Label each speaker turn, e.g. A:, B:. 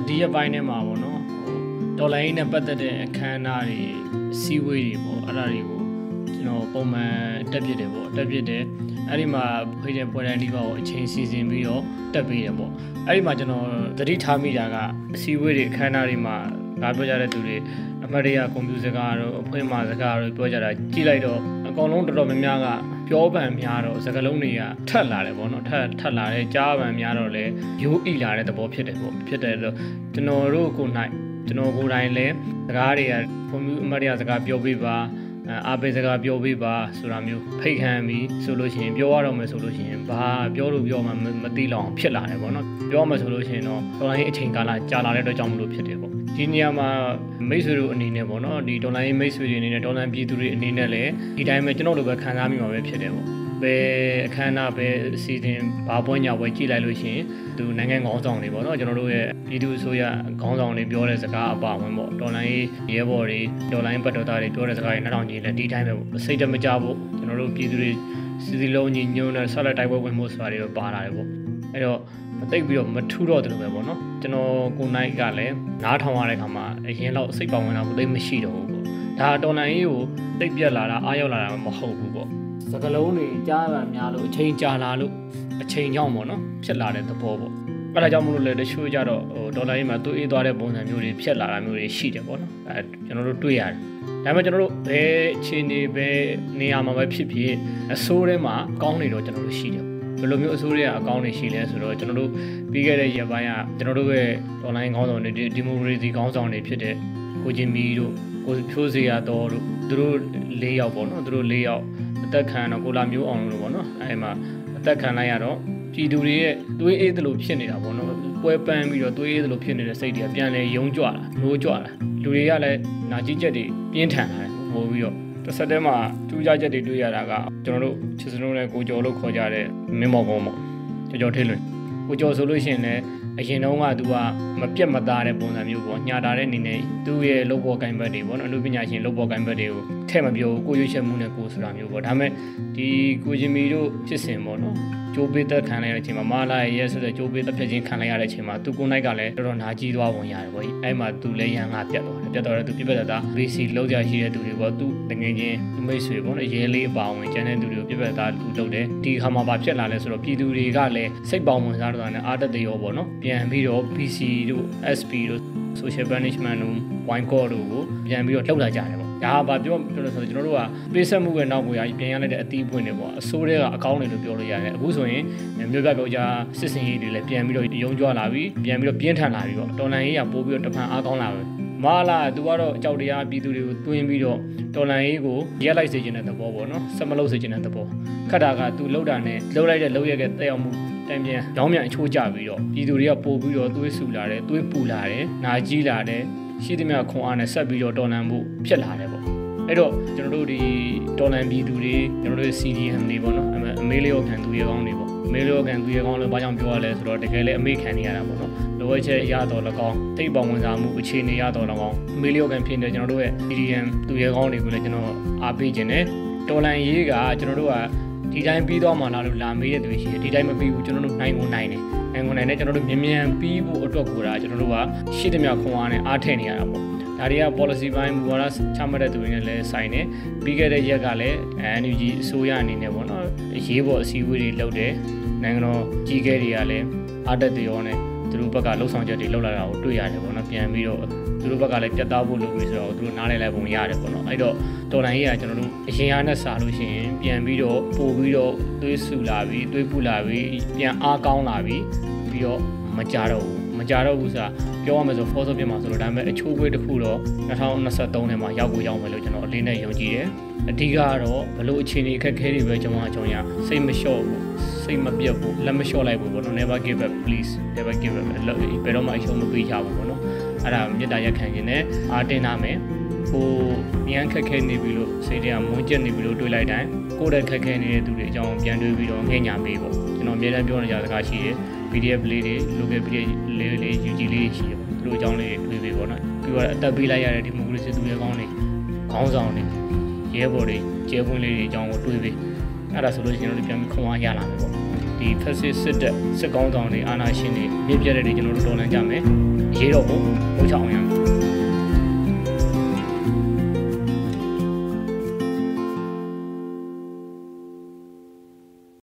A: တော်ဒီရက်ပိုင်းထဲမှာပေါ့နော်ဟိုဒေါ်လာရင်းနဲ့ပတ်သက်တဲ့အခမ်းအနားတွေစီဝေးတွေပေါ့အဲ့ဒါတွေကိုကျွန်တော်ပုံမှန်တက်ပြစ်တယ်ပေါ့တက်ပြစ်တယ်အဲ့ဒီမှာဖိတဲ့ပွဲတိုင်းဒီပါကိုအချိန်စီစဉ်ပြီးတော့တက်ပေးတယ်ပေါ့အဲ့ဒီမှာကျွန်တော်သတိထားမိတာကအစီဝေးတွေအခမ်းအနားတွေမှာငါပြောကြတဲ့သူတွေအမတ်တွေကကွန်ပျူတာစကားတို့အဖွင့်မှာစကားတို့ပြောကြတာကြည့်လိုက်တော့ အကောင်လုံးတော်တော်များများကပြောပံများတော့စကားလုံးတွေကထက်လာတယ်ပေါ့နော်ထက်ထက်လာတယ်ကြားပံများတော့လေရိုးဣလာတဲ့သဘောဖြစ်တယ်ပေါ့ဖြစ်တယ်လို့ကျွန်တော်တို့ကိုနိုင်ကျွန်တော်ကိုယ်တိုင်လည်းစကားတွေကကွန်ပျူတာအမတ်တွေကစကားပြောပြပါအားပေးစကားပြောပြပါဆိုတာမျိုးဖိတ်ခံပြီးဆိုလို့ရှိရင်ပြောရတော့မယ်ဆိုလို့ရှိရင်ဘာပြောလို့ပြောမှမသိလောက်အောင်ဖြစ်လာတယ်ပေါ့နော်ပြောမှဆိုလို့ရှိရင်တော့တော်လိုင်းအချိန်ကာလကြာလာတဲ့အတွက်ကြောင့်မလို့ဖြစ်တယ်ပေါ့ ဒီနေရာမှာမိတ်ဆွေတို့အနေနဲ့ပေါ့နော်ဒီတော်လိုင်းမိတ်ဆွေတွေအနေနဲ့တော်လိုင်းပြည်သူတွေအနေနဲ့လည်းဒီတိုင်းပဲကျွန်တော်တို့ပဲခံစားမိမှာပဲဖြစ်တယ်ပေါ့ဘယ်အခမ်းအနားပဲအစီအစဉ်ဘာပွဲညာပွဲကြည့်လိုက်လို့ရှိရင်သူနိုင်ငံခေါင်းဆောင်တွေပေါ့နော်ကျွန်တော်တို့ရဲ့ပြည်သူအစိုးရခေါင်းဆောင်တွေပြောတဲ့စကားအပါဝင်ပေါ့တော်လိုင်းရဲဘော်တွေတော်လိုင်းပတ်တော်သားတွေပြောတဲ့စကားတွေနောက်ထောင်ကြီးလည်းဒီတိုင်းပဲပေါ့စိတ်တမကြဖို့ကျွန်တော်တို့ပြည်သူတွေစီစီလုံးညီညွတ်တဲ့ဆက်လက်တိုက်ပွဲဝင်မှုဆိုတာတွေပါလာတယ်ပေါ့ အဲ့တော့မသိပ်ပြီးတော့မထူတော့တယ်လို့ပဲပေါ့နော်ကျွန်တော်ကိုနိုင်ကလည်းနားထောင်ရတဲ့ခါမှာအရင်တော့စိတ်ပါဝင်တာဘူးသိမရှိတော့ဘူးပေါ့ဒါတော်လိုင်းကြီးကိုသိပ်ပြက်လာတာအားရောက်လာတာမဟုတ်ဘူးပေါ့စကလုံးတွေကြားရများလို့အချိန်ကြာလာလို့အချိန်ကြောင့်ပေါ့နော်ဖြစ်လာတဲ့သဘောပေါ့အဲ့ဒါကြောင့်မလို့လေတချို့ကြတော့ဟိုဒေါ်လာရေးမှာသူ့အေးသွားတဲ့ပုံစံမျိုးတွေဖြစ်လာတာမျိုးတွေရှိတယ်ပေါ့နော်အဲကျွန်တော်တို့တွေ့ရတယ်ဒါပေမဲ့ကျွန်တော်တို့ဘယ်အခြေအနေပဲနေရာမှာပဲဖြစ်ဖြစ်အစိုးရမှာကောင်းနေတော့ကျွန်တော်တို့ရှိတယ် ဘယ်လိုမျိုးအစိုးရအကောင့်တွေရှိလဲဆိုတော့ကျွန်တော်တို့ပြီးခဲ့တဲ့ရက်ပိုင်းကကျွန်တော်တို့ရဲ့ online ခေါင်းဆောင်တွေဒီမိုကရေစီခေါင်းဆောင်တွေဖြစ်တဲ့ကိုချင်းမီတို့ကိုဖြိုးစေရတော်တို့သူတို့၄ယောက်ပေါ့နော်သူတို့၄ယောက်အသက်ခံတော့ကိုလာမျိုးအောင်လို့ပေါ့နော်အဲဒီမှာအသက်ခံလိုက်ရတော့ပြည်သူတွေရဲ့သွေးအေးသလိုဖြစ်နေတာပေါ့နော်ပွဲပန်းပြီးတော့သွေးအေးသလိုဖြစ်နေတဲ့စိတ်တွေကပြန်လဲယုံကြွလာနိုးကြွလာလူတွေကလည်းနာကြီးချက်တွေပြင်းထန်လာတယ်ပို့ပြီးတော့ တစ်ဆက်တည်းမှာထူးခြားချက်တွေတွေ့ရတာကကျွန်တော်တို့ချစ်စလုံးနဲ့ကိုကျော်လို့ခေါ်ကြတဲ့မင်းမော်ကုန်းပေါ့ကျော်ကျော်ထေးလွင်ကိုကျော်ဆိုလို့ရှိရင်လည်းအရင်တုန်းကသူကမပြတ်မသားတဲ့ပုံစံမျိုးပေါ့ညှာတာတဲ့အနေနဲ့သူ့ရဲ့လုပ်ပေါ်ကိုင်ဘက်တွေပေါ့နော်အမှုပညာရှင်လုပ်ပေါ်ကိုင်ဘက်တွေကိုထဲ့မပြောကိုရွေးချက်မှုနဲ့ကိုဆိုတာမျိုးပေါ့ဒါပေမဲ့ဒီကိုချင်းမီတို့ဖြစ်စဉ်ပေါ့နော် ကျိုးပေးသက်ခံလိုက်ရတဲ့အချိန်မှာမာလာရဲ့ဆိုတဲ့ကျိုးပေးသက်ဖြစ်ခြင်းခံလိုက်ရတဲ့အချိန်မှာသူကိုနိုင်ကလည်းတော်တော်နာကြီးသွားပုံရတယ်ပေါ့အဲ့မှာသူလည်းရန်ကပြတ်သွားတယ်ပြတ်သွားတယ်သူပြတ်ပြတ်သား BC လောက်ကြရှိတဲ့သူတွေပေါ့သူတကယ်ချင်းသူမိတ်ဆွေပေါ့နော်ရဲလေးအပါဝင်ကျန်တဲ့သူတွေကိုပြတ်ပြတ်သားသူလုပ်တယ်ဒီခါမှာဘာဖြစ်လာလဲဆိုတော့ပြည်သူတွေကလည်းစိတ်ပေါဝင်စားတော့တယ်အားတက်သေးရောပေါ့နော်ပြန်ပြီးတော့ PC တို့ SP တို့ social punishment တို့ wine call တို့ကိုပြန်ပြီးတော့လှုပ်လာကြတယ်ပေါ့ ဒါကဘာပြောပြောလို့ဆိုတော့ကျွန်တော်တို့ကပေးဆက်မှုရဲ့နောက်ကိုရပြန်ရလိုက်တဲ့အသီးပွင့်တွေပေါ့အစိုးရကအကောင်းတွေလို့ပြောလို့ရတယ်အခုဆိုရင်မြို့ပြပြောကြစစ်စင်ရေးတွေလည်းပြန်ပြီးတော့ရုံကြွလာပြီးပြန်ပြီးတော့ပြင်းထန်လာပြီးပေါ့တော်လန်ရေးကပိုးပြီးတော့တဖန်အားကောင်းလာပဲမာလာသူကတော့အကြောက်တရားပြည်သူတွေကိုတွင်းပြီးတော့တော်လန်ရေးကိုရက်လိုက်စေခြင်းတဲ့သဘောပေါ့နော်ဆက်မလုပ်စေခြင်းတဲ့သဘောခက်တာကသူလှုပ်တာနဲ့လှုပ်လိုက်တဲ့လှုပ်ရတဲ့တက်ရောက်မှုတံပြန်ရောင်းမြန်အချိုးကျပြီးတော့ပြည်သူတွေကပို့ပြီးတော့သွေးဆူလာတယ်သွေးပူလာတယ်နာကြီးလာတယ်ရှိသမျှခွန်အားနဲ့ဆက်ပြီးတော့တော်လန်မှုဖြစ်လာတယ်ပေါ့ အဲ့တော့ကျွန်တော်တို့ဒီတော်လန်ပြည်သူတွေကျွန်တော်တို့ CDM တွေပေါ့နော်အမေလျော့ခံသူရဲကောင်းတွေပေါ့အမေလျော့ခံသူရဲကောင်းလို့ဘာကြောင့်ပြောရလဲဆိုတော့တကယ်လည်းအမေခံနေရတာပေါ့နော်လိုအပ်ချက်ရတော့လကောင်းတိတ်ပေါဝင်စားမှုအခြေအနေရတော့လကောင်းအမေလျော့ခံဖြစ်နေကျွန်တော်တို့ရဲ့ CDM သူရဲကောင်းတွေကိုလည်းကျွန်တော်အားပေးခြင်းနဲ့တော်လန်ရေးကကျွန်တော်တို့ကဒီတိုင်းပြီးတော့မှလာလို့လာမေးရတဲ့သူရှိတယ်ဒီတိုင်းမပြီးဘူးကျွန်တော်တို့နိုင်ကုန်နိုင်တယ်နိုင်ငံနိုင်နဲ့ကျွန်တော်တို့မြန်မြန်ပြီးဖို့အတွက်ကိုဒါကျွန်တော်တို့ကရှိသမျှခွန်အားနဲ့အားထည့်နေရတာပေါ့ ဒါတွေက policy ပိုင်းမူဝါဒချမှတ်တဲ့သူတွေနဲ့လည်းဆိုင်နေပြီးခဲ့တဲ့ရက်ကလည်း NUG အစိုးရအနေနဲ့ပေါ့နော်ရေးပေါ်အစည်းအဝေးတွေလုပ်တယ်နိုင်ငံတော်ကြီးကဲတွေကလည်းအားတက်တရောနဲ့သူတို့ဘက်ကလှုပ်ဆောင်ချက်တွေလုပ်လာတာကိုတွေ့ရတယ်ပေါ့နော်ပြန်ပြီးတော့သူတို့ဘက်ကလည်းပြတ်သားဖို့လုပ်ပြီးဆိုတော့သူတို့နားလည်လိုက်ပုံရတယ်ပေါ့နော်အဲ့တော့တော်လိုင်းကြီးကကျွန်တော်တို့အရင်အားနဲ့စာလို့ရှိရင်ပြန်ပြီးတော့ပို့ပြီးတော့သွေးဆူလာပြီးသွေးပူလာပြီးပြန်အားကောင်းလာပြီးပြီးတော့မကြတော့ဘူး မကြတော့ဘူးဆိုတာပြောရမယ်ဆို force ပြမှာဆိုတော့ဒါပေမဲ့အချိုးခွေးတစ်ခုတော့2023ထဲမှာရောက်ကိုရောက်မယ်လို့ကျွန်တော်အလေးနဲ့ယုံကြည်တယ်အဓိကကတော့ဘလို့အခြေအနေအခက်အခဲတွေပဲကျွန်တော်အကြောင်းရစိတ်မလျှော့ဘူးစိတ်မပြတ်ဘူးလက်မလျှော့လိုက်ဘူးပေါ့နော် never give up please never give up ဘယ်တော့မှအရှုံးမပေးချဘူးပေါ့နော်အဲ့ဒါမေတ္တာရက်ခံခြင်းနဲ့အားတင်နာမယ်ဟိုဉာဏ်ခက်ခဲနေပြီလို့စိတ်ထဲကမွန်းကျက်နေပြီလို့တွေးလိုက်တိုင်းကိုယ့်ရဲ့ခက်ခဲနေတဲ့သူတွေအကြောင်းပြန်တွေးပြီးတော့ငဲ့ညာပေးပေါ့ကျွန်တော်အများအားပြောနေကြစကားရှိတယ် PDF လေးတွေ local PDF လေးလေး UG လေးရှိတယ်သူတို့အကြောင်းလေးတွေတွေးပေးပေါ့နော်ပြီးတော့အသက်ပေးလိုက်ရတဲ့ဒီမိုကရေစီသူရဲကောင်းတွေခေါင်းဆောင်တွေရဲဘော်တွေကျဲပွင့်လေးတွေအကြောင်းကိုတွေးပေးအဲ့ဒါဆိုလို့ရှိရင်တို့ပြန်ပြီးခွန်အားရလာမယ်ပေါ့ဒီဖက်စစ်စစ်တပ်စစ်ကောင်းဆောင်တွေအာဏာရှင်တွေမြင့်ပြတ်တဲ့တွေကျွန်တော်တို့တော်လှန်ကြမယ်ရေးတော့ဘုံမိုးချအောင်ရမယ်